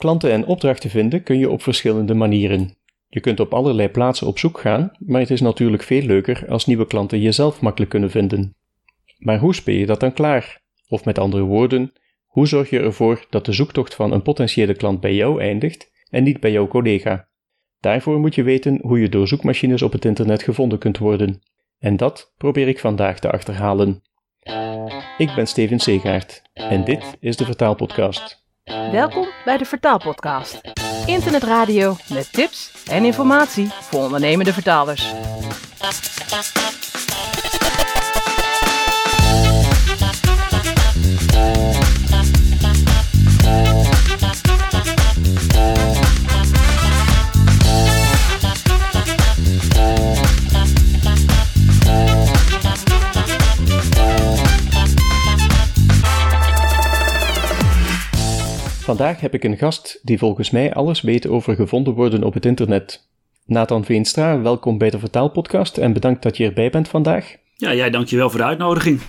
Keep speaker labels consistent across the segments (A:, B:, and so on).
A: Klanten en opdrachten vinden kun je op verschillende manieren. Je kunt op allerlei plaatsen op zoek gaan, maar het is natuurlijk veel leuker als nieuwe klanten jezelf makkelijk kunnen vinden. Maar hoe speel je dat dan klaar? Of met andere woorden, hoe zorg je ervoor dat de zoektocht van een potentiële klant bij jou eindigt en niet bij jouw collega? Daarvoor moet je weten hoe je door zoekmachines op het internet gevonden kunt worden. En dat probeer ik vandaag te achterhalen. Ik ben Steven Segaert en dit is de Vertaalpodcast.
B: Welkom bij de Vertaalpodcast. Internetradio met tips en informatie voor ondernemende vertalers.
A: Vandaag heb ik een gast die volgens mij alles weet over gevonden worden op het internet. Nathan Veenstra, welkom bij de Vertaalpodcast en bedankt dat je erbij bent vandaag.
C: Ja, jij dankjewel voor de uitnodiging.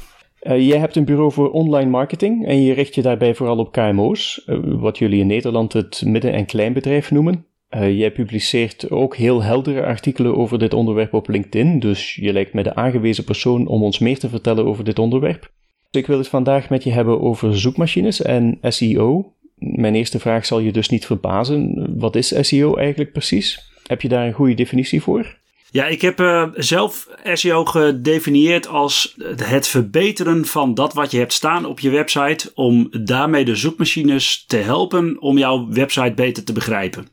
A: Uh, jij hebt een bureau voor online marketing en je richt je daarbij vooral op KMO's, uh, eh, wat jullie in Nederland het midden- en kleinbedrijf noemen. Uh, jij publiceert ook heel heldere artikelen over dit onderwerp op LinkedIn, dus je lijkt me de aangewezen persoon om ons meer te vertellen over dit onderwerp. Ik wil het vandaag met je hebben over zoekmachines en SEO, mijn eerste vraag zal je dus niet verbazen. Wat is SEO eigenlijk precies? Heb je daar een goede definitie voor?
C: Ja, ik heb uh, zelf SEO gedefinieerd als het verbeteren van dat wat je hebt staan op je website. Om daarmee de zoekmachines te helpen om jouw website beter te begrijpen.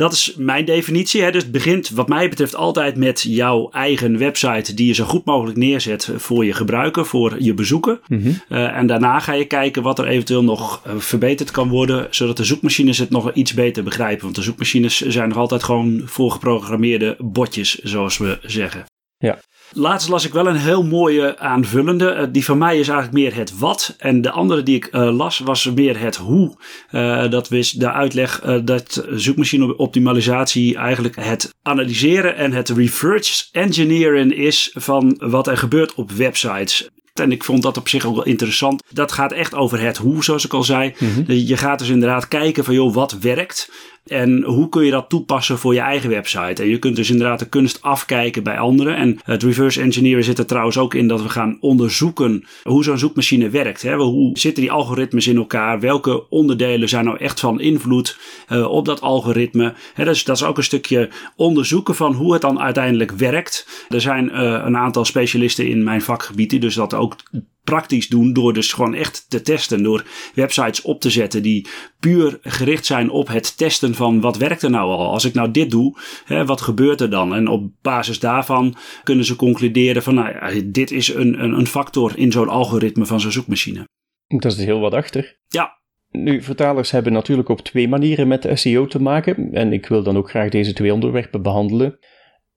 C: Dat is mijn definitie. Hè. Dus het begint wat mij betreft altijd met jouw eigen website die je zo goed mogelijk neerzet voor je gebruiker, voor je bezoeker. Mm en daarna ga je kijken wat er eventueel nog uh, verbeterd kan worden, zodat de zoekmachines het nog iets beter begrijpen. Want de zoekmachines zijn nog altijd gewoon voorgeprogrammeerde botjes, zoals we zeggen.
A: Ja.
C: Laatst las ik wel een heel mooie aanvullende. Eh, die van mij is eigenlijk meer het wat. En de andere die ik uh, las was meer het hoe. Uh, dat was de uitleg dat zoekmachine optimalisatie eigenlijk het analyseren en het reverse engineeren is van wat er gebeurt op websites. En ik vond dat op zich ook wel interessant. Dat gaat echt over het hoe, zoals ik al zei. Mm -hmm. Je gaat dus inderdaad kijken van, joh, wat werkt? En hoe kun je dat toepassen voor je eigen website? En je kunt dus inderdaad de kunst afkijken bij anderen. En het reverse engineeren zit er trouwens ook in dat we gaan onderzoeken hoe zo'n zoekmachine werkt. Hè? Hoe zitten die algoritmes in elkaar? Welke onderdelen zijn nou echt van invloed uh, op dat algoritme? Hè, dus dat is ook een stukje onderzoeken van hoe het dan uiteindelijk werkt. Er zijn uh, een aantal specialisten in mijn vakgebied die dus dat ook praktisch doen door dus gewoon echt te testen. Door websites op te zetten die puur gericht zijn op het testen van wat werkt er nou al. Als ik nou dit doe, hè, wat gebeurt er dan? En op basis daarvan kunnen ze concluderen van nou ja, dit is een, een, een factor in zo'n algoritme van zo'n zoekmachine.
A: Dat is heel wat achter.
C: Ja,
A: nu, vertalers hebben natuurlijk op twee manieren met SEO te maken. En ik wil dan ook graag deze twee onderwerpen behandelen.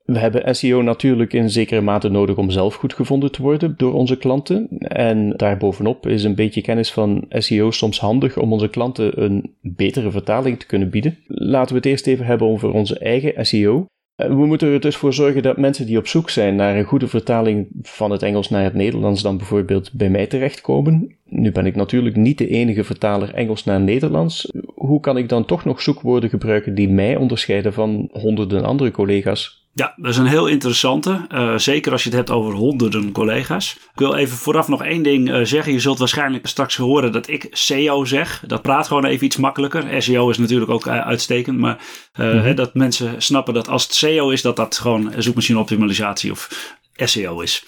A: We hebben SEO natuurlijk in zekere mate nodig om zelf goed gevonden te worden door onze klanten. En daarbovenop is een beetje kennis van SEO soms handig om onze klanten een betere vertaling te kunnen bieden. Laten we het eerst even hebben over onze eigen SEO. Eh, we moeten er dus voor zorgen dat mensen die op zoek zijn naar een goede vertaling van het Engels naar het Nederlands dan bijvoorbeeld bij mij terechtkomen. Nu ben ik natuurlijk niet de enige vertaler Engels naar Nederlands. Hoe kan ik dan toch nog zoekwoorden gebruiken die mij onderscheiden van honderden andere collega's?
C: Ja, dat is een heel interessante. Uh, zeker als je het hebt over honderden collega's. Ik wil even vooraf nog één ding uh, zeggen. Je zult waarschijnlijk straks horen dat ik SEO zeg. Dat praat gewoon even iets makkelijker. SEO is natuurlijk ook uh, uitstekend. Maar mm -hmm. hè, dat mensen snappen dat als het SEO is, dat dat gewoon zoekmachine optimalisatie of SEO is.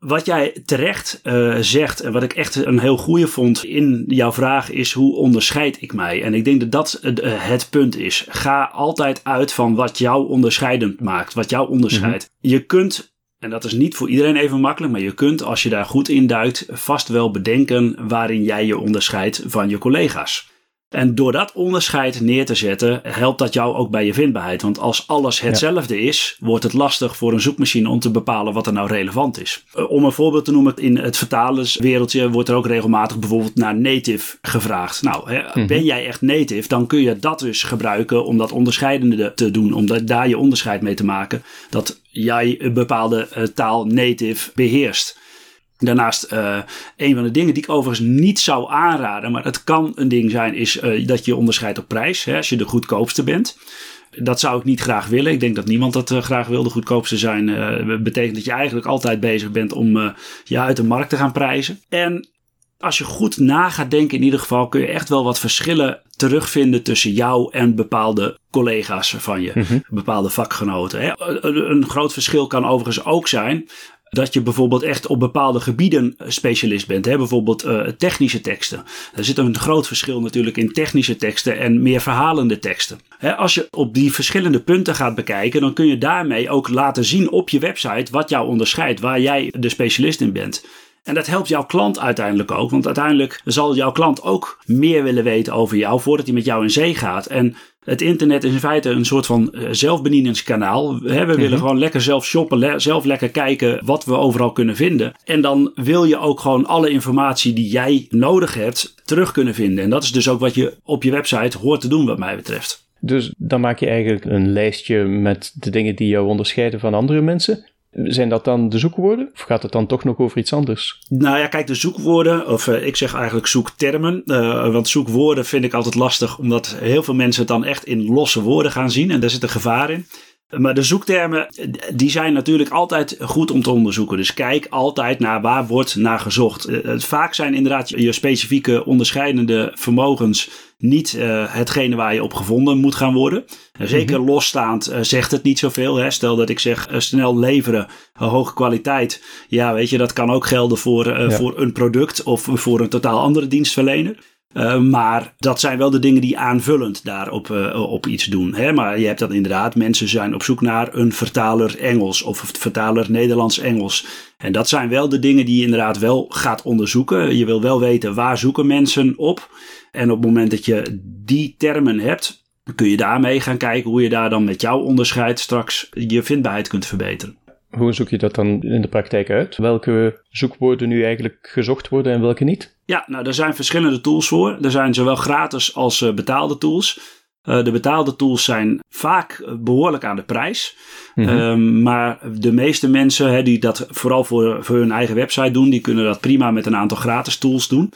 C: Wat jij terecht uh, zegt en wat ik echt een heel goede vond in jouw vraag is hoe onderscheid ik mij? En ik denk dat dat uh, het punt is. Ga altijd uit van wat jou onderscheidend maakt, wat jou onderscheidt. Mm-hmm. Je kunt, en dat is niet voor iedereen even makkelijk, maar je kunt als je daar goed in duikt vast wel bedenken waarin jij je onderscheidt van je collega's. En door dat onderscheid neer te zetten, helpt dat jou ook bij je vindbaarheid. Want als alles hetzelfde ja. is, wordt het lastig voor een zoekmachine om te bepalen wat er nou relevant is. Om een voorbeeld te noemen, in het vertalerswereldje wordt er ook regelmatig bijvoorbeeld naar native gevraagd. Nou, hè, mm-hmm. ben jij echt native, dan kun je dat dus gebruiken om dat onderscheidende te doen. Om daar je onderscheid mee te maken. Dat jij een bepaalde uh, taal native beheerst. Daarnaast, uh, een van de dingen die ik overigens niet zou aanraden, maar het kan een ding zijn, is uh, dat je onderscheidt op prijs. Hè, als je de goedkoopste bent. Dat zou ik niet graag willen. Ik denk dat niemand dat uh, graag wil. De goedkoopste zijn betekent dat je eigenlijk altijd bezig bent om je uit de markt te gaan prijzen. En als je goed na gaat denken, in ieder geval, kun je echt wel wat verschillen terugvinden tussen jou en bepaalde collega's van je, mm-hmm. bepaalde vakgenoten. Hè. Een groot verschil kan overigens ook zijn dat je bijvoorbeeld echt op bepaalde gebieden specialist bent. Hè? Bijvoorbeeld uh, technische teksten. Er zit een groot verschil natuurlijk in technische teksten en meer verhalende teksten. Hè, als je op die verschillende punten gaat bekijken, dan kun je daarmee ook laten zien op je website wat jou onderscheidt, waar jij de specialist in bent. En dat helpt jouw klant uiteindelijk ook. Want uiteindelijk zal jouw klant ook meer willen weten over jou voordat hij met jou in zee gaat. En het internet is in feite een soort van eh, zelfbedieningskanaal. We willen mhm. gewoon lekker zelf shoppen, zelf lekker kijken wat we overal kunnen vinden. En dan wil je ook gewoon alle informatie die jij nodig hebt terug kunnen vinden. En dat is dus ook wat je op je website hoort te doen wat mij betreft.
A: Dus dan maak je eigenlijk een lijstje met de dingen die jou onderscheiden van andere mensen. Zijn dat dan de zoekwoorden? Of gaat het dan toch nog over iets anders?
C: Nou ja, kijk, de zoekwoorden, of uh, ik zeg eigenlijk zoektermen. Uh, want zoekwoorden vind ik altijd lastig, omdat heel veel mensen het dan echt in losse woorden gaan zien. En daar zit een gevaar in. Maar de zoektermen, die zijn natuurlijk altijd goed om te onderzoeken. Dus kijk altijd naar waar wordt naar gezocht. Uh, vaak zijn inderdaad je specifieke onderscheidende vermogens niet uh, hetgene waar je op gevonden moet gaan worden. Uh, zeker mm -hmm. losstaand uh, zegt het niet zoveel. Hè? Stel dat ik zeg snel leveren, hoge kwaliteit. Ja, weet je, dat kan ook gelden voor, ja. voor een product of voor een totaal andere dienstverlener. Uh, maar dat zijn wel de dingen die aanvullend daarop uh, op iets doen. Hè? Maar je hebt dat inderdaad, mensen zijn op zoek naar een vertaler Engels of vertaler Nederlands-Engels. En dat zijn wel de dingen die je inderdaad wel gaat onderzoeken. Je wil wel weten waar zoeken mensen op. En op het moment dat je die termen hebt, kun je daarmee gaan kijken hoe je daar dan met jouw onderscheid straks je vindbaarheid kunt verbeteren.
A: Hoe zoek je dat dan in de praktijk uit? Welke zoekwoorden nu eigenlijk gezocht worden en welke niet?
C: Ja, nou, er zijn verschillende tools voor. Er zijn zowel gratis als uh, betaalde tools. Uh, de betaalde tools zijn vaak behoorlijk aan de prijs. Mm -hmm. uh, maar de meeste mensen hè, die dat vooral voor, voor hun eigen website doen, die kunnen dat prima met een aantal gratis tools doen.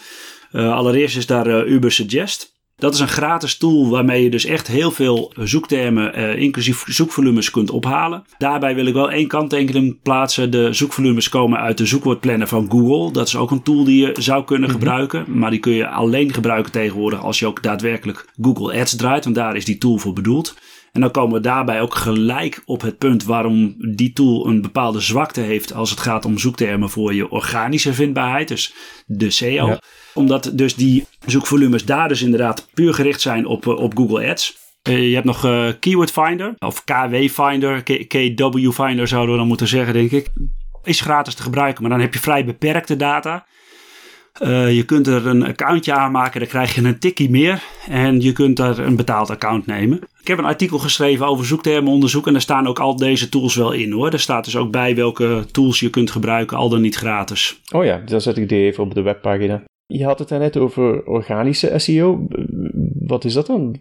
C: Uh, allereerst is daar Uber Suggest. Dat is een gratis tool waarmee je dus echt heel veel zoektermen, uh, inclusief zoekvolumes, kunt ophalen. Daarbij wil ik wel één kanttekening plaatsen. De zoekvolumes komen uit de zoekwoordplanner van Google. Dat is ook een tool die je zou kunnen mm -hmm. gebruiken. Maar die kun je alleen gebruiken tegenwoordig als je ook daadwerkelijk Google Ads draait. Want daar is die tool voor bedoeld. En dan komen we daarbij ook gelijk op het punt waarom die tool een bepaalde zwakte heeft als het gaat om zoektermen voor je organische vindbaarheid, dus de SEO. Ja. Omdat dus die zoekvolumes daar dus inderdaad puur gericht zijn op, op Google Ads. Uh, je hebt nog uh, Keyword Finder, of KW Finder, KW Finder zouden we dan moeten zeggen, denk ik. Is gratis te gebruiken, maar dan heb je vrij beperkte data. Je kunt er een accountje aanmaken, dan krijg je een tikkie meer. En je kunt er een betaald account nemen. Ik heb een artikel geschreven over zoektermenonderzoek en daar staan ook al deze tools wel in hoor. Er staat dus ook bij welke tools je kunt gebruiken, al dan niet gratis.
A: Oh ja, dan zet ik die even op de webpagina. Je had het net over organische SEO. Wat is dat dan?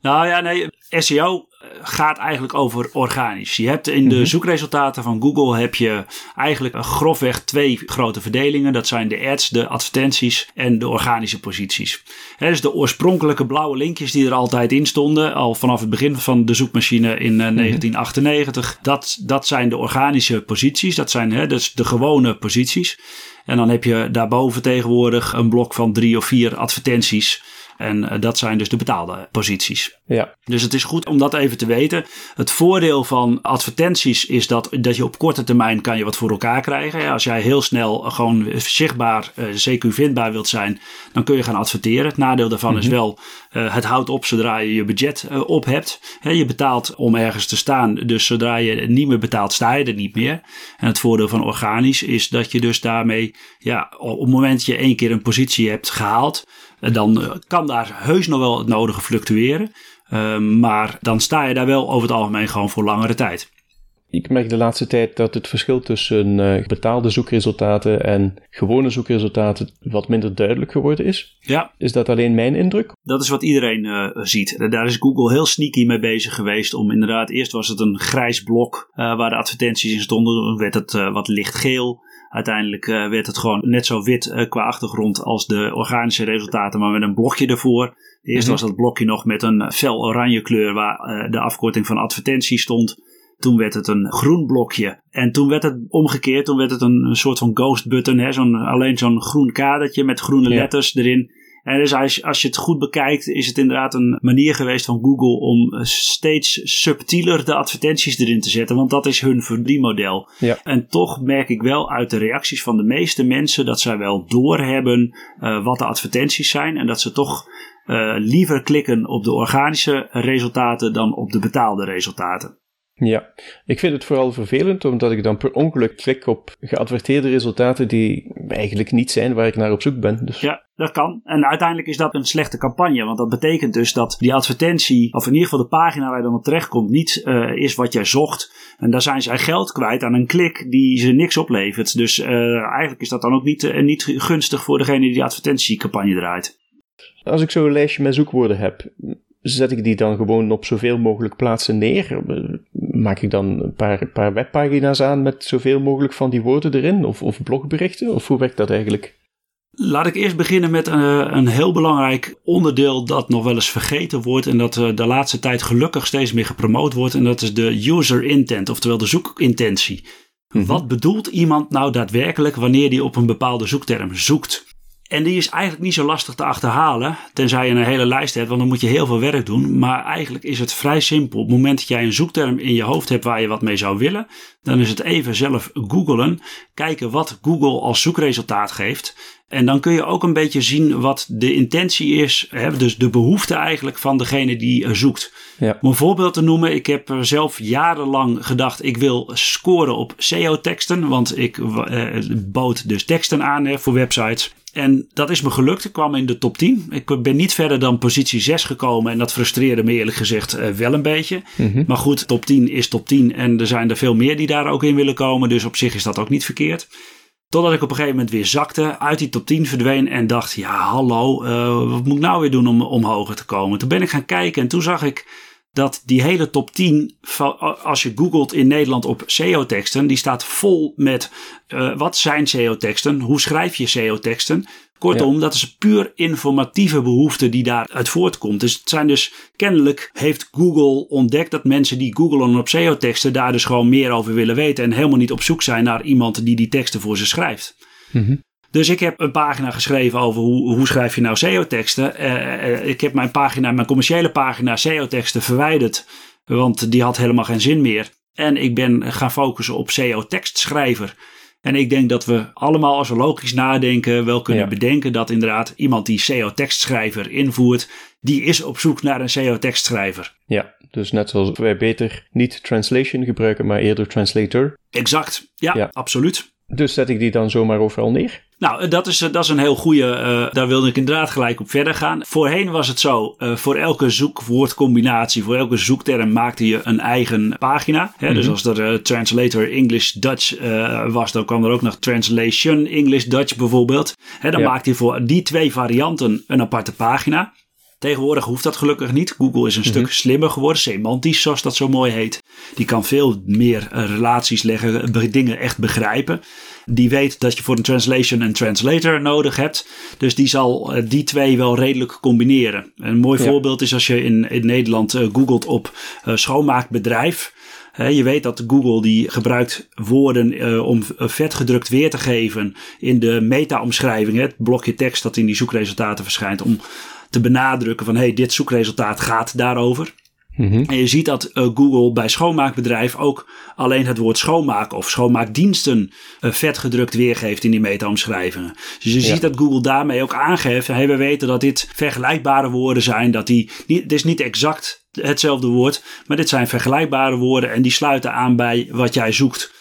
C: Nou ja, nee, SEO gaat eigenlijk over organisch. Je hebt in de mm-hmm. zoekresultaten van Google heb je eigenlijk grofweg twee grote verdelingen. Dat zijn de ads, de advertenties en de organische posities. He, dus de oorspronkelijke blauwe linkjes die er altijd in stonden, al vanaf het begin van de zoekmachine in uh, 1998. Dat, dat zijn de organische posities. Dat zijn he, dus de gewone posities. En dan heb je daarboven tegenwoordig een blok van drie of vier advertenties. En uh, dat zijn dus de betaalde posities.
A: Ja.
C: Dus het is goed om dat even te weten. Het voordeel van advertenties is dat, dat je op korte termijn kan je wat voor elkaar krijgen. Als jij heel snel gewoon zichtbaar, uh, CQ vindbaar wilt zijn, dan kun je gaan adverteren. Het nadeel daarvan mm -hmm. is wel, uh, het houdt op zodra je je budget op hebt. He, je betaalt om ergens te staan, dus zodra je niet meer betaalt, sta je er niet meer. En het voordeel van organisch is dat je dus daarmee, ja, op het moment dat je één keer een positie hebt gehaald, dan kan daar heus nog wel het nodige fluctueren. Uh, maar dan sta je daar wel over het algemeen gewoon voor langere tijd.
A: Ik merk de laatste tijd dat het verschil tussen uh, betaalde zoekresultaten en gewone zoekresultaten wat minder duidelijk geworden is.
C: Ja.
A: Is dat alleen mijn indruk?
C: Dat is wat iedereen uh, ziet. Daar is Google heel sneaky mee bezig geweest om inderdaad, eerst was het een grijs blok uh, waar de advertenties in stonden, dan werd het wat lichtgeel. Uiteindelijk uh, werd het gewoon net zo wit uh, qua achtergrond als de organische resultaten, maar met een blokje ervoor. Eerst was dat blokje nog met een fel oranje kleur waar uh, de afkorting van advertentie stond. Toen werd het een groen blokje. En toen werd het omgekeerd. Toen werd het een, een soort van ghost button. Hè? Zo'n, alleen zo'n groen kadertje met groene letters erin. En dus als, als je het goed bekijkt, is het inderdaad een manier geweest van Google om steeds subtieler de advertenties erin te zetten. Want dat is hun verdienmodel.
A: Ja.
C: En toch merk ik wel uit de reacties van de meeste mensen dat zij wel doorhebben uh, wat de advertenties zijn. En dat ze toch uh, liever klikken op de organische resultaten dan op de betaalde resultaten.
A: Ja, ik vind het vooral vervelend omdat ik dan per ongeluk klik op geadverteerde resultaten die eigenlijk niet zijn waar ik naar op zoek ben. Dus.
C: Ja, dat kan. En uiteindelijk is dat een slechte campagne, want dat betekent dus dat die advertentie, of in ieder geval de pagina waar je dan op terechtkomt, niet uh, is wat jij zocht. En daar zijn zij geld kwijt aan een klik die ze niks oplevert. Dus uh, eigenlijk is dat dan ook niet, uh, niet gunstig voor degene die die advertentiecampagne draait.
A: Als ik zo'n lijstje met zoekwoorden heb, zet ik die dan gewoon op zoveel mogelijk plaatsen neer? Maak ik dan een paar, paar webpagina's aan met zoveel mogelijk van die woorden erin? Of, of blogberichten? Of hoe werkt dat eigenlijk?
C: Laat ik eerst beginnen met een, een heel belangrijk onderdeel dat nog wel eens vergeten wordt en dat de laatste tijd gelukkig steeds meer gepromoot wordt. En dat is de user intent, oftewel de zoekintentie. Mm-hmm. Wat bedoelt iemand nou daadwerkelijk wanneer hij op een bepaalde zoekterm zoekt? En die is eigenlijk niet zo lastig te achterhalen, tenzij je een hele lijst hebt, want dan moet je heel veel werk doen. Maar eigenlijk is het vrij simpel. Op het moment dat jij een zoekterm in je hoofd hebt waar je wat mee zou willen, dan is het even zelf googelen, kijken wat Google als zoekresultaat geeft. En dan kun je ook een beetje zien wat de intentie is, hè, dus de behoefte eigenlijk van degene die zoekt.
A: Ja.
C: Om een voorbeeld te noemen, ik heb zelf jarenlang gedacht, ik wil scoren op SEO-teksten, want ik uh, bood dus teksten aan hè, voor websites. En dat is me gelukt. Ik kwam in de top 10. Ik ben niet verder dan positie 6 gekomen. En dat frustreerde me eerlijk gezegd uh, wel een beetje.
A: Mm-hmm.
C: Maar goed, top 10 is top 10. En er zijn er veel meer die daar ook in willen komen. Dus op zich is dat ook niet verkeerd. Totdat ik op een gegeven moment weer zakte, uit die top 10 verdween en dacht: ja, hallo, uh, wat moet ik nou weer doen om, om hoger te komen? Toen ben ik gaan kijken en toen zag ik dat die hele top 10, als je googelt in Nederland op SEO-teksten, die staat vol met uh, wat zijn SEO-teksten, hoe schrijf je SEO-teksten. Kortom, ja. dat is puur informatieve behoefte die daaruit voortkomt. Dus het zijn dus kennelijk heeft Google ontdekt dat mensen die googelen op SEO-teksten daar dus gewoon meer over willen weten en helemaal niet op zoek zijn naar iemand die die teksten voor ze schrijft.
A: Mm-hmm.
C: Dus ik heb een pagina geschreven over hoe, hoe schrijf je nou SEO-teksten. Uh, ik heb mijn pagina, mijn commerciële pagina SEO-teksten verwijderd, want die had helemaal geen zin meer. En ik ben gaan focussen op SEO-tekstschrijver. En ik denk dat we allemaal, als we logisch nadenken, wel kunnen ja. bedenken dat inderdaad iemand die SEO-tekstschrijver invoert, die is op zoek naar een SEO-tekstschrijver.
A: Ja, dus net zoals wij beter niet translation gebruiken, maar eerder translator.
C: Exact, ja, ja. absoluut.
A: Dus zet ik die dan zomaar overal neer?
C: Nou, dat is, dat is een heel goede. Uh, daar wilde ik inderdaad gelijk op verder gaan. Voorheen was het zo: uh, voor elke zoekwoordcombinatie, voor elke zoekterm maakte je een eigen pagina. Hè? Dus als er uh, translator English Dutch was, dan kwam er ook nog translation English Dutch bijvoorbeeld. Hè, dan ja. maakte je voor die twee varianten een aparte pagina. Tegenwoordig hoeft dat gelukkig niet. Google is een stuk slimmer geworden, semantisch zoals dat zo mooi heet. Die kan veel meer relaties leggen, dingen echt begrijpen. Die weet dat je voor een translation een translator nodig hebt. Dus die zal die twee wel redelijk combineren. Een mooi ja. voorbeeld is als je in, in Nederland uh, googelt op schoonmaakbedrijf. He, je weet dat Google die gebruikt woorden uh, om vetgedrukt weer te geven in de meta-omschrijving. Het blokje tekst dat in die zoekresultaten verschijnt. Om te benadrukken van hey, dit zoekresultaat gaat daarover.
A: Mm-hmm.
C: En je ziet dat uh, Google bij schoonmaakbedrijf ook alleen het woord schoonmaak of schoonmaakdiensten uh, vetgedrukt weergeeft in die meta-omschrijvingen. Dus je ja. ziet dat Google daarmee ook aangeeft, hey, we weten dat dit vergelijkbare woorden zijn, dat die, niet, het is niet exact hetzelfde woord, maar dit zijn vergelijkbare woorden en die sluiten aan bij wat jij zoekt.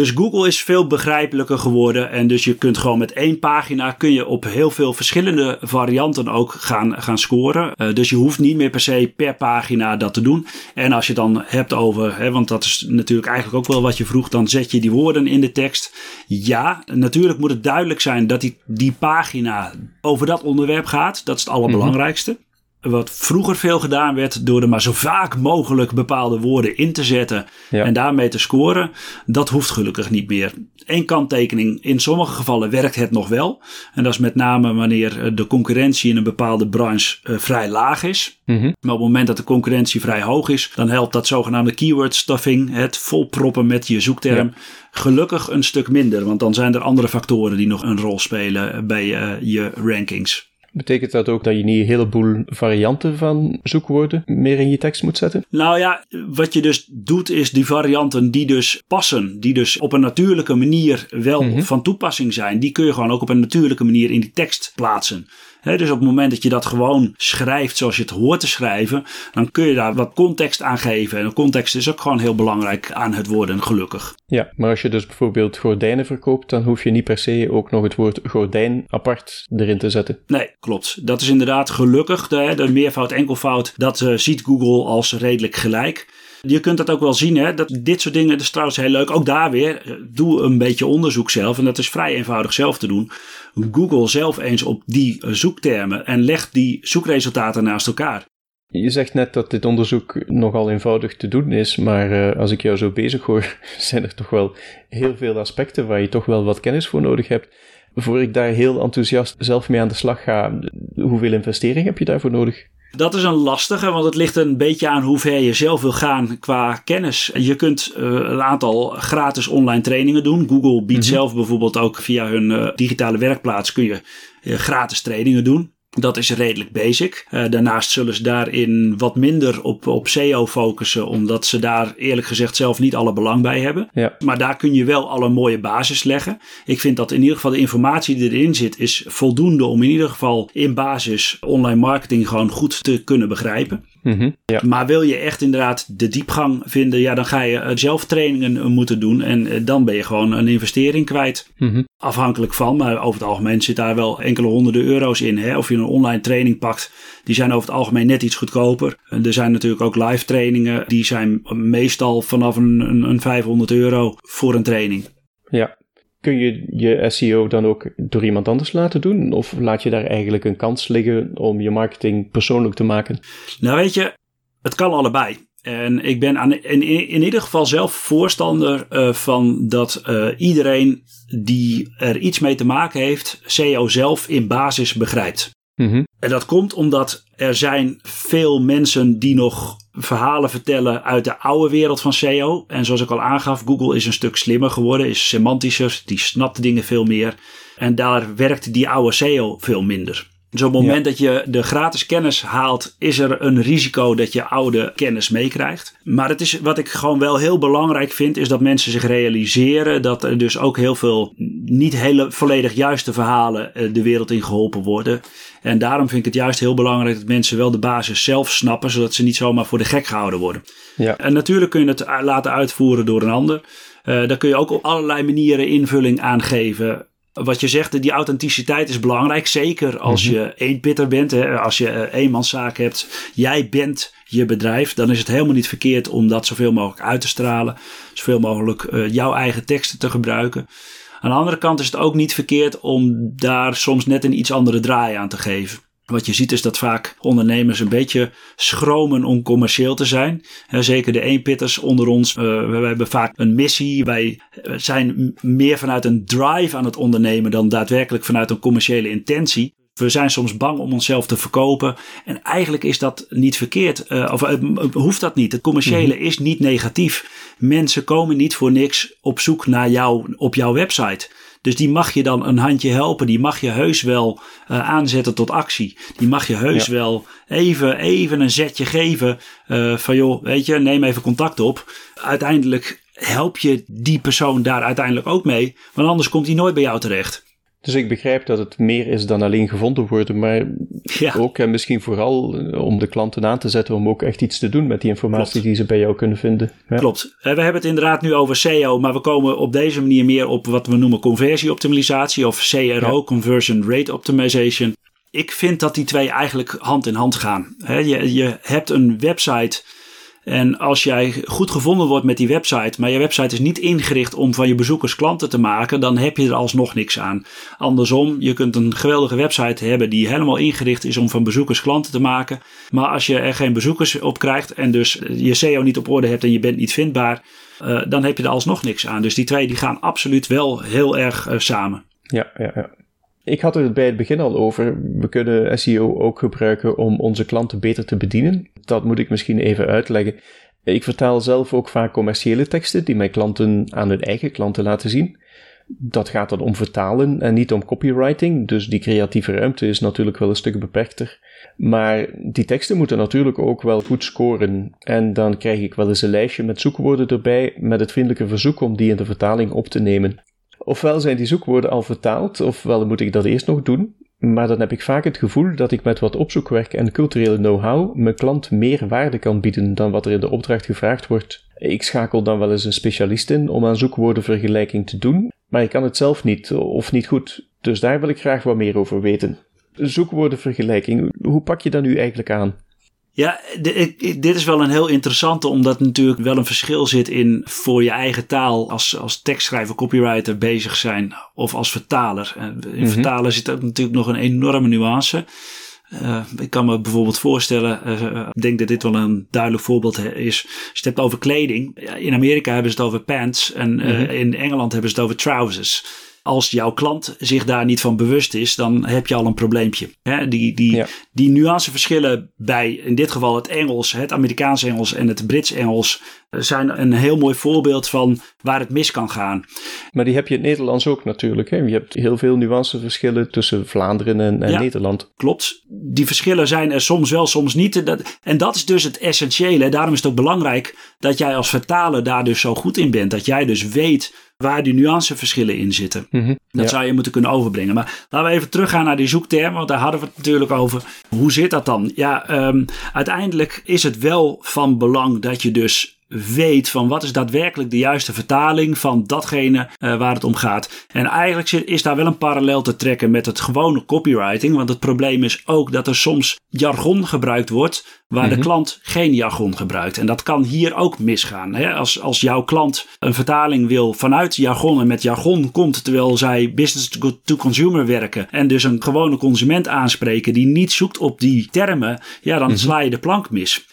C: Dus Google is veel begrijpelijker geworden. En dus je kunt gewoon met één pagina kun je op heel veel verschillende varianten ook gaan, gaan scoren. Uh, dus je hoeft niet meer per se per pagina dat te doen. En als je dan hebt over, hè, want dat is natuurlijk eigenlijk ook wel wat je vroeg, dan zet je die woorden in de tekst. Ja, natuurlijk moet het duidelijk zijn dat die, die pagina over dat onderwerp gaat. Dat is het allerbelangrijkste. Mm-hmm. Wat vroeger veel gedaan werd door er maar zo vaak mogelijk bepaalde woorden in te zetten
A: Ja.
C: en daarmee te scoren, dat hoeft gelukkig niet meer. Eén kanttekening, in sommige gevallen werkt het nog wel. En dat is met name wanneer eh, de concurrentie in een bepaalde branche eh, vrij laag is.
A: Mhm.
C: Maar op het moment dat de concurrentie vrij hoog is, dan helpt dat zogenaamde keyword stuffing, het volproppen met je zoekterm, gelukkig een stuk minder. Want dan zijn er andere factoren die nog een rol spelen bij eh, je rankings.
A: Betekent dat ook dat je niet een heleboel varianten van zoekwoorden meer in je tekst moet zetten?
C: Nou ja, wat je dus doet is die varianten die dus passen, die dus op een natuurlijke manier wel
A: Mhm.
C: van toepassing zijn, die kun je gewoon ook op een natuurlijke manier in die tekst plaatsen. Dus op het moment dat je dat gewoon schrijft zoals je het hoort te schrijven, dan kun je daar wat context aan geven. En de context is ook gewoon heel belangrijk aan het worden, gelukkig.
A: Ja, maar als je dus bijvoorbeeld gordijnen verkoopt, dan hoef je niet per se ook nog het woord gordijn apart erin te zetten.
C: Nee, klopt. Dat is inderdaad gelukkig. De, de meervoud, enkelvoud, dat eh, ziet Google als redelijk gelijk. Je kunt dat ook wel zien, hè? Dat dit soort dingen, dat is trouwens heel leuk. Ook daar weer, eh, doe een beetje onderzoek zelf. En dat is vrij eenvoudig zelf te doen. Google zelf eens op die eh, zoektermen en leg die zoekresultaten naast elkaar.
A: Je zegt net dat dit onderzoek nogal eenvoudig te doen is, maar eh, als ik jou zo bezig hoor, zijn er toch wel heel veel aspecten waar je toch wel wat kennis voor nodig hebt. Voor ik daar heel enthousiast zelf mee aan de slag ga, hoeveel investering heb je daarvoor nodig?
C: Dat is een lastige, want het ligt een beetje aan hoe ver je zelf wil gaan qua kennis. Je kunt eh, een aantal gratis online trainingen doen. Google biedt zelf bijvoorbeeld ook via hun eh, digitale werkplaats kun je eh, gratis trainingen doen. Dat is redelijk basic. Eh, daarnaast zullen ze daarin wat minder op, op SEO focussen, omdat ze daar eerlijk gezegd zelf niet alle belang bij hebben.
A: Ja.
C: Maar daar kun je wel al een mooie basis leggen. Ik vind dat in ieder geval de informatie die erin zit, is voldoende om in ieder geval in basis online marketing gewoon goed te kunnen begrijpen.
A: Mhm. Ja.
C: Maar wil je echt inderdaad de diepgang vinden, ja, dan ga je eh, zelf trainingen eh, moeten doen. En dan ben je gewoon een investering kwijt.
A: Mhm.
C: Afhankelijk van, maar over het algemeen zit daar wel enkele honderden euro's in. Hè? Of je een online training pakt, die zijn over het algemeen net iets goedkoper. En er zijn natuurlijk ook live trainingen, die zijn meestal vanaf een, een, een 500 euro voor een training.
A: Ja. Kun je je SEO dan ook door iemand anders laten doen? Of laat je daar eigenlijk een kans liggen om je marketing persoonlijk te maken?
C: Nou weet je, het kan allebei. En ik ben aan, in, in ieder geval zelf voorstander uh, van dat uh, iedereen die er iets mee te maken heeft, SEO zelf in basis begrijpt.
A: Mhm.
C: En dat komt omdat er zijn veel mensen die nog verhalen vertellen uit de oude wereld van SEO. En zoals ik al aangaf, Google is een stuk slimmer geworden, is semantischer, die snapt dingen veel meer. En daar werkt die oude SEO veel minder. Dus op het moment ja. dat je de gratis kennis haalt, is er een risico dat je oude kennis meekrijgt. Maar het is, wat ik gewoon wel heel belangrijk vind, is dat mensen zich realiseren dat er dus ook heel veel niet hele volledig juiste verhalen de wereld in geholpen worden. En daarom vind ik het juist heel belangrijk dat mensen wel de basis zelf snappen, zodat ze niet zomaar voor de gek gehouden worden.
A: Ja.
C: En natuurlijk kun je het laten uitvoeren door een ander. Uh, daar kun je ook op allerlei manieren invulling aan geven wat je zegt, die authenticiteit is belangrijk. Zeker als
A: Mhm.
C: je eenpitter bent. Hè, als je uh, eenmanszaak hebt. Jij bent je bedrijf. Dan is het helemaal niet verkeerd om dat zoveel mogelijk uit te stralen. Zoveel mogelijk uh, jouw eigen teksten te gebruiken. Aan de andere kant is het ook niet verkeerd om daar soms net een iets andere draai aan te geven. Wat je ziet is dat vaak ondernemers een beetje schromen om commercieel te zijn. Zeker de eenpitters onder ons. Uh, we hebben vaak een missie. Wij zijn meer vanuit een drive aan het ondernemen dan daadwerkelijk vanuit een commerciële intentie. We zijn soms bang om onszelf te verkopen. En eigenlijk is dat niet verkeerd. Uh, of uh, hoeft dat niet. Het commerciële mm-hmm. is niet negatief. Mensen komen niet voor niks op zoek naar jou op jouw website. Dus die mag je dan een handje helpen. Die mag je heus wel uh, aanzetten tot actie. Die mag je heus ja. wel even, even een zetje geven. Uh, van joh, weet je, neem even contact op. Uiteindelijk help je die persoon daar uiteindelijk ook mee. Want anders komt hij nooit bij jou terecht.
A: Dus ik begrijp dat het meer is dan alleen gevonden worden, maar ja. ook en misschien vooral om de klanten aan te zetten om ook echt iets te doen met die informatie Klopt. die ze bij jou kunnen vinden.
C: Ja. Klopt. We hebben het inderdaad nu over SEO, maar we komen op deze manier meer op wat we noemen conversieoptimalisatie of CRO, ja. Conversion Rate Optimization. Ik vind dat die twee eigenlijk hand in hand gaan. je, je hebt een website En als jij goed gevonden wordt met die website, maar je website is niet ingericht om van je bezoekers klanten te maken, dan heb je er alsnog niks aan. Andersom, je kunt een geweldige website hebben die helemaal ingericht is om van bezoekers klanten te maken. Maar als je er geen bezoekers op krijgt en dus je SEO niet op orde hebt en je bent niet vindbaar, uh, dan heb je er alsnog niks aan. Dus die twee die gaan absoluut wel heel erg uh, samen.
A: Ja, ja, ja. Ik had het bij het begin al over. We kunnen SEO ook gebruiken om onze klanten beter te bedienen. Dat moet ik misschien even uitleggen. Ik vertaal zelf ook vaak commerciële teksten die mijn klanten aan hun eigen klanten laten zien. Dat gaat dan om vertalen en niet om copywriting, dus die creatieve ruimte is natuurlijk wel een stuk beperkter. Maar die teksten moeten natuurlijk ook wel goed scoren. En dan krijg ik wel eens een lijstje met zoekwoorden erbij met het vriendelijke verzoek om die in de vertaling op te nemen. Ofwel zijn die zoekwoorden al vertaald, ofwel moet ik dat eerst nog doen. Maar dan heb ik vaak het gevoel dat ik met wat opzoekwerk en culturele know-how mijn klant meer waarde kan bieden dan wat er in de opdracht gevraagd wordt. Ik schakel dan wel eens een specialist in om aan zoekwoordenvergelijking te doen, maar ik kan het zelf niet of niet goed. Dus daar wil ik graag wat meer over weten. Zoekwoordenvergelijking, hoe pak je dat nu eigenlijk aan?
C: Ja, dit is wel een heel interessante, omdat natuurlijk wel een verschil zit in voor je eigen taal als, als tekstschrijver, copywriter bezig zijn of als vertaler. In mm vertalen zit ook natuurlijk nog een enorme nuance. Uh, ik kan me bijvoorbeeld voorstellen, uh, ik denk dat dit wel een duidelijk voorbeeld is. Als je het hebt over kleding, in Amerika hebben ze het over pants en uh, in Engeland hebben ze het over trousers als jouw klant zich daar niet van bewust is, dan heb je al een probleempje. Hè? Die, die, die nuanceverschillen bij in dit geval het Engels, het Amerikaans Engels en het Brits Engels zijn een heel mooi voorbeeld van waar het mis kan gaan.
A: Maar die heb je in het Nederlands ook natuurlijk. Hè? Je hebt heel veel nuanceverschillen tussen Vlaanderen en, en Nederland.
C: Klopt. Die verschillen zijn er soms wel, soms niet. en dat is dus het essentiële. Daarom is het ook belangrijk dat jij als vertaler daar dus zo goed in bent. Dat jij dus weet waar die nuanceverschillen in zitten. Mhm, dat zou je moeten kunnen overbrengen. Maar laten we even teruggaan naar die zoektermen, want daar hadden we het natuurlijk over. Hoe zit dat dan? Ja, um, uiteindelijk is het wel van belang dat je dus weet van wat is daadwerkelijk de juiste vertaling van datgene uh, waar het om gaat. En eigenlijk is daar wel een parallel te trekken met het gewone copywriting. Want het probleem is ook dat er soms jargon gebruikt wordt waar de mhm. klant geen jargon gebruikt. En dat kan hier ook misgaan. Hè? Als, als jouw klant een vertaling wil vanuit jargon en met jargon komt terwijl zij business to consumer werken en dus een gewone consument aanspreken die niet zoekt op die termen, ja, dan mm sla je de plank mis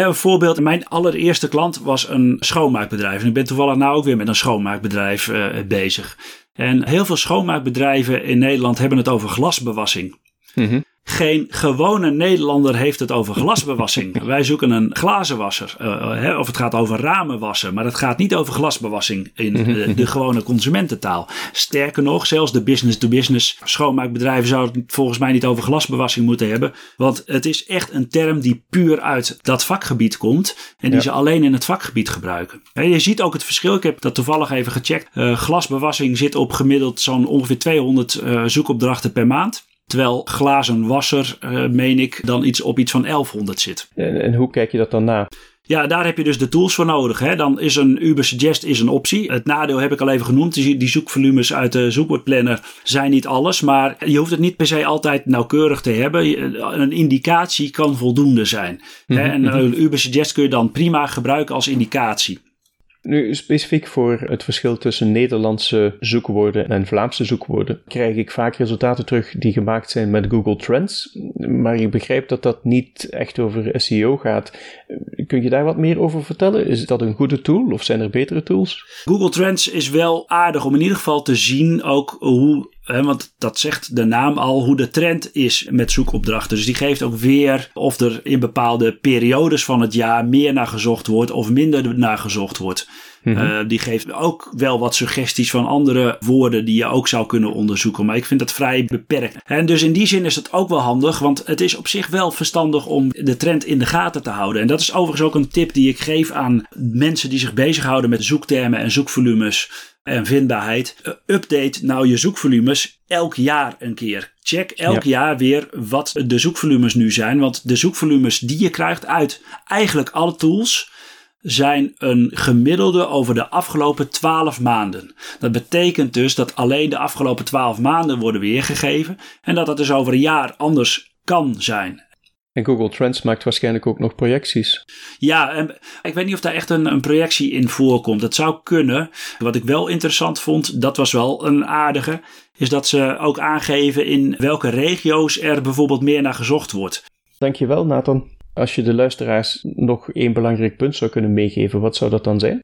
C: een voorbeeld, mijn allereerste klant was een schoonmaakbedrijf. En ik ben toevallig nou ook weer met een schoonmaakbedrijf uh, bezig. En heel veel schoonmaakbedrijven in Nederland hebben het over glasbewassing. Mm geen gewone Nederlander heeft het over glasbewassing. Wij zoeken een glazenwasser. Uh, of het gaat over ramenwassen. Maar het gaat niet over glasbewassing in uh, de gewone consumententaal. Sterker nog, zelfs de business-to-business schoonmaakbedrijven zouden het volgens mij niet over glasbewassing moeten hebben. Want het is echt een term die puur uit dat vakgebied komt. En die ze alleen in het vakgebied gebruiken. je ziet ook het verschil. Ik heb dat toevallig even gecheckt. Uh, glasbewassing zit op gemiddeld zo'n ongeveer 200 zoekopdrachten per maand. Terwijl glazen wasser, uh, meen ik, dan iets op iets van 1100 zit.
A: En, en hoe kijk je dat dan na?
C: Ja, daar heb je dus de tools voor nodig. Hè. Dan is een Uber Suggest is een optie. Het nadeel heb ik al even genoemd. Die zoekvolumes uit de zoekwoordplanner zijn niet alles. Maar je hoeft het niet per se altijd nauwkeurig te hebben. Een indicatie kan voldoende zijn. hè. Mhm, en een mhm. Uber Suggest kun je dan prima gebruiken als indicatie.
A: Nu, specifiek voor het verschil tussen Nederlandse zoekwoorden en Vlaamse zoekwoorden, krijg ik vaak resultaten terug die gemaakt zijn met Google Trends. Maar ik begrijp dat dat niet echt over SEO gaat. Kun je daar wat meer over vertellen? Is dat een goede tool of zijn er betere tools?
C: Google Trends is wel aardig om in ieder geval te zien ook hoe want dat zegt de naam al hoe de trend is met zoekopdrachten. Dus die geeft ook weer of er in bepaalde periodes van het jaar meer naar gezocht wordt of minder naar gezocht wordt. Mhm. Eh, die geeft ook wel wat suggesties van andere woorden die je ook zou kunnen onderzoeken. Maar ik vind dat vrij beperkt. En dus in die zin is het ook wel handig, want het is op zich wel verstandig om de trend in de gaten te houden. En dat is overigens ook een tip die ik geef aan mensen die zich bezighouden met zoektermen en zoekvolumes en vindbaarheid. Eh, update nou je zoekvolumes elk jaar een keer. Check elk jaar weer wat de zoekvolumes nu zijn. Want de zoekvolumes die je krijgt uit eigenlijk alle tools zijn een gemiddelde over de afgelopen 12 maanden. Dat betekent dus dat alleen de afgelopen 12 maanden worden weergegeven en dat dat dus over een jaar anders kan zijn.
A: En Google Trends maakt waarschijnlijk ook nog projecties.
C: Ja, en ik weet niet of daar echt een, een projectie in voorkomt. Dat zou kunnen. Wat ik wel interessant vond, dat was wel een aardige, is dat ze ook aangeven in welke regio's er bijvoorbeeld meer naar gezocht wordt.
A: Dankjewel, Nathan. Als je de luisteraars nog één belangrijk punt zou kunnen meegeven, wat zou dat dan zijn?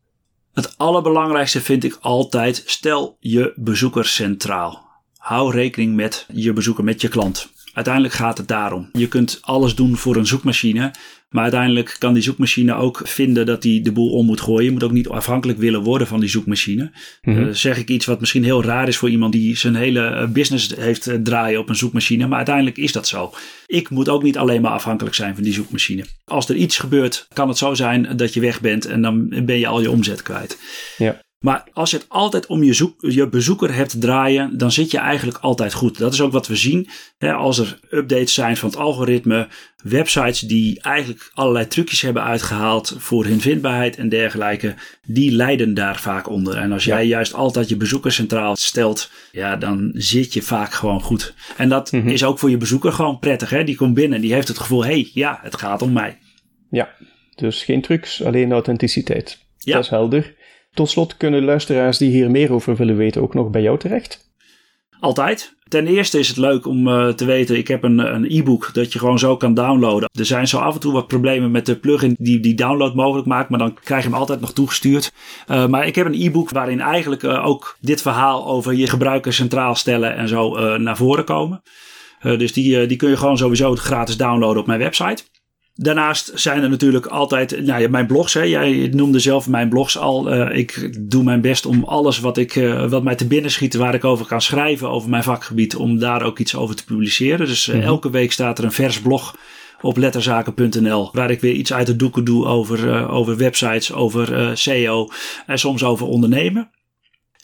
C: Het allerbelangrijkste vind ik altijd: stel je bezoeker centraal. Hou rekening met je bezoeker, met je klant. Uiteindelijk gaat het daarom. Je kunt alles doen voor een zoekmachine. Maar uiteindelijk kan die zoekmachine ook vinden dat hij de boel om moet gooien. Je moet ook niet afhankelijk willen worden van die zoekmachine. Mm zeg ik iets wat misschien heel raar is voor iemand die zijn hele eh, business heeft eh, draaien op een zoekmachine. Maar uiteindelijk is dat zo. Ik moet ook niet alleen maar afhankelijk zijn van die zoekmachine. Als er iets gebeurt, kan het zo zijn dat je weg bent en dan ben je al je omzet kwijt.
A: Ja.
C: Maar als je het altijd om je, zoek, je bezoeker hebt draaien, dan zit je eigenlijk altijd goed. Dat is ook wat we zien. Hè, als er updates zijn van het algoritme, websites die eigenlijk allerlei trucjes hebben uitgehaald voor hun vindbaarheid en dergelijke, die lijden daar vaak onder. En als jij juist altijd je bezoeker centraal stelt, ja, dan zit je vaak gewoon goed. En dat
A: Mhm.
C: is ook voor je bezoeker gewoon prettig. Hè? Die komt binnen en die heeft het gevoel, hé, hey, ja, het gaat om mij.
A: Ja, dus geen trucs, alleen authenticiteit.
C: Ja.
A: Dat is helder. Tot slot kunnen luisteraars die hier meer over willen weten ook nog bij jou terecht?
C: Altijd. Ten eerste is het leuk om eh, te weten, ik heb een, e-book dat je gewoon zo kan downloaden. Er zijn zo af en toe wat problemen met de plugin die die download mogelijk maakt, maar dan krijg je hem altijd nog toegestuurd. Uh, maar ik heb een e-book waarin eigenlijk uh, ook dit verhaal over je gebruiker centraal stellen en zo naar voren komen. dus die, die kun je gewoon sowieso gratis downloaden op mijn website. Daarnaast zijn er natuurlijk altijd nou, mijn blogs. Hè. Jij noemde zelf mijn blogs al. Uh, ik doe mijn best om alles wat, ik, uh, wat mij te binnen schiet, waar ik over kan schrijven over mijn vakgebied, om daar ook iets over te publiceren. Dus uh, mm -hmm. elke week staat er een vers blog op letterzaken.nl, waar ik weer iets uit de doeken doe over, over websites, over SEO en soms over ondernemen.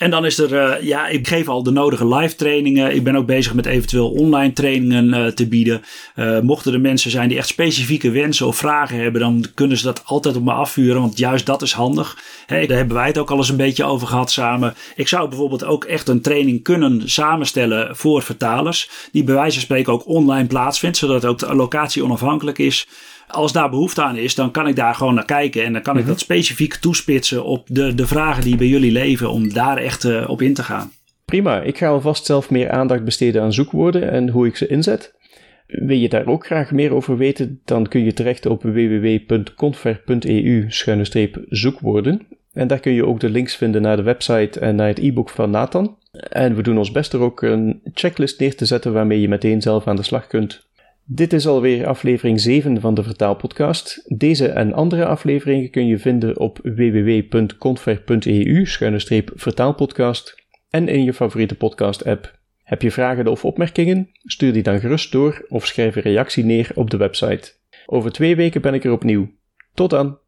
C: En dan is er, uh, ja, ik geef al de nodige live trainingen. Ik ben ook bezig met eventueel online trainingen uh, te bieden. Uh, mochten er mensen zijn die echt specifieke wensen of vragen hebben, dan kunnen ze dat altijd op me afvuren, want juist dat is handig. Daar hebben wij het ook al eens een beetje over gehad samen. Ik zou bijvoorbeeld ook echt een training kunnen samenstellen voor vertalers, die bij wijze van spreken ook online plaatsvindt, zodat ook locatie onafhankelijk is. Als daar behoefte aan is, dan kan ik daar gewoon naar kijken. En dan kan ik mm -hmm. dat specifiek toespitsen op de, de vragen die bij jullie leven. Om daar echt uh, op in te gaan.
A: Prima, ik ga alvast zelf meer aandacht besteden aan zoekwoorden en hoe ik ze inzet. Wil je daar ook graag meer over weten, dan kun je terecht op www.confer.eu-zoekwoorden. En daar kun je ook de links vinden naar de website en naar het e-book van Nathan. En we doen ons best er ook een checklist neer te zetten waarmee je meteen zelf aan de slag kunt. Dit is alweer aflevering 7 van de Vertaalpodcast. Deze en andere afleveringen kun je vinden op www.confer.eu-vertaalpodcast en in je favoriete podcast-app. Heb je vragen of opmerkingen? Stuur die dan gerust door of schrijf een reactie neer op de website. Over twee weken ben ik er opnieuw. Tot dan!